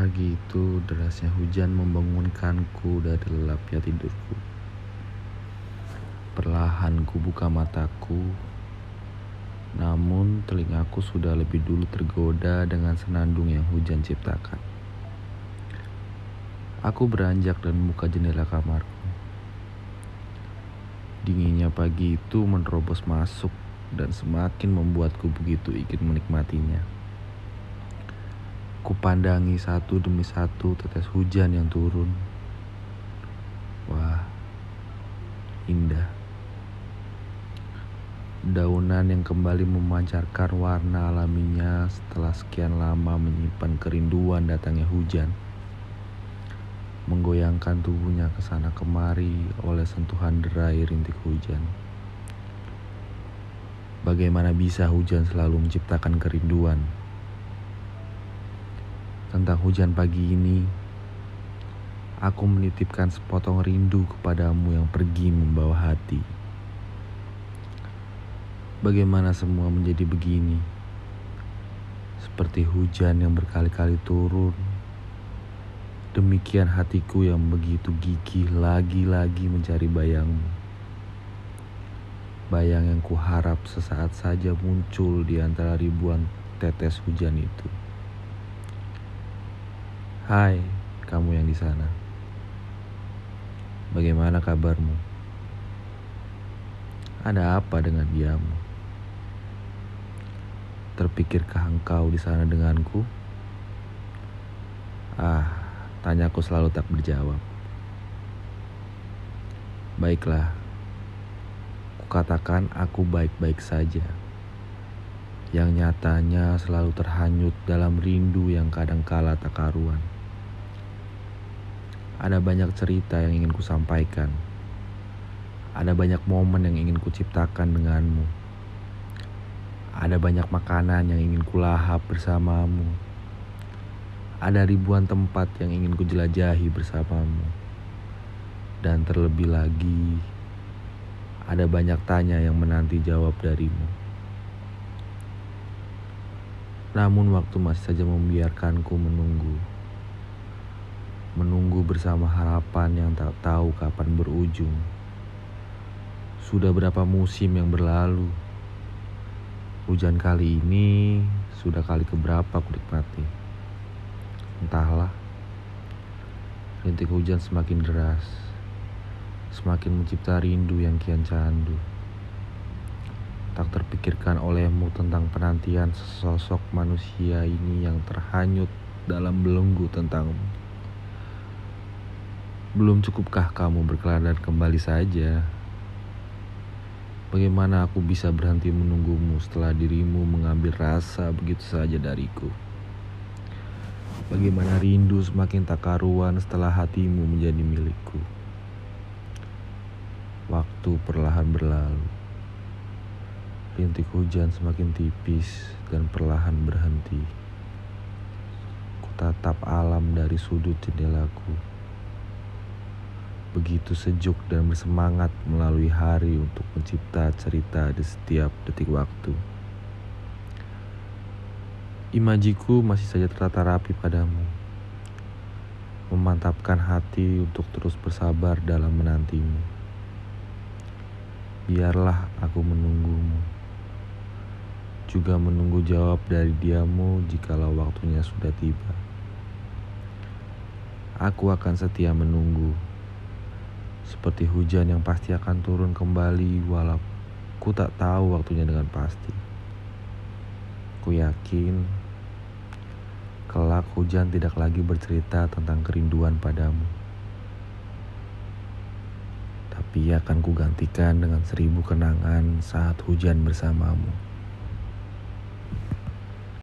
Pagi itu derasnya hujan membangunkanku dari lelapnya tidurku. Perlahan ku buka mataku, namun telingaku sudah lebih dulu tergoda dengan senandung yang hujan ciptakan. Aku beranjak dan membuka jendela kamarku. Dinginnya pagi itu menerobos masuk dan semakin membuatku begitu ingin menikmatinya. Kupandangi satu demi satu tetes hujan yang turun. Wah, indah. Daunan yang kembali memancarkan warna alaminya setelah sekian lama menyimpan kerinduan datangnya hujan. Menggoyangkan tubuhnya ke sana kemari oleh sentuhan derai rintik hujan. Bagaimana bisa hujan selalu menciptakan kerinduan? Tentang hujan pagi ini, aku menitipkan sepotong rindu kepadamu yang pergi membawa hati. Bagaimana semua menjadi begini? Seperti hujan yang berkali-kali turun. Demikian hatiku yang begitu gigih lagi-lagi mencari bayangmu. Bayang yang kuharap sesaat saja muncul di antara ribuan tetes hujan itu. Hai, kamu yang di sana. Bagaimana kabarmu? Ada apa dengan diamu? Terpikirkah engkau di sana denganku? Ah, tanyaku selalu tak berjawab. Baiklah, kukatakan aku baik-baik saja. Yang nyatanya selalu terhanyut dalam rindu yang kadang kala tak karuan. Ada banyak cerita yang ingin ku sampaikan. Ada banyak momen yang ingin ku ciptakan denganmu. Ada banyak makanan yang ingin ku lahap bersamamu. Ada ribuan tempat yang ingin ku jelajahi bersamamu. Dan terlebih lagi, ada banyak tanya yang menanti jawab darimu. Namun waktu masih saja membiarkanku menunggu bersama harapan yang tak tahu kapan berujung. Sudah berapa musim yang berlalu? Hujan kali ini sudah kali keberapa ku nikmati. Entahlah. Rintik hujan semakin deras. Semakin mencipta rindu yang kian candu. Tak terpikirkan olehmu tentang penantian sesosok manusia ini yang terhanyut dalam belenggu tentangmu. Belum cukupkah kamu berkelana kembali saja? Bagaimana aku bisa berhenti menunggumu setelah dirimu mengambil rasa begitu saja dariku? Bagaimana rindu semakin tak karuan setelah hatimu menjadi milikku? Waktu perlahan berlalu. Rintik hujan semakin tipis dan perlahan berhenti. Kutatap alam dari sudut jendelaku begitu sejuk dan bersemangat melalui hari untuk mencipta cerita di setiap detik waktu. Imajiku masih saja tertata rapi padamu, memantapkan hati untuk terus bersabar dalam menantimu. Biarlah aku menunggumu, juga menunggu jawab dari diamu jikalau waktunya sudah tiba. Aku akan setia menunggu seperti hujan yang pasti akan turun kembali walau ku tak tahu waktunya dengan pasti. Ku yakin kelak hujan tidak lagi bercerita tentang kerinduan padamu. Tapi akan ku gantikan dengan seribu kenangan saat hujan bersamamu.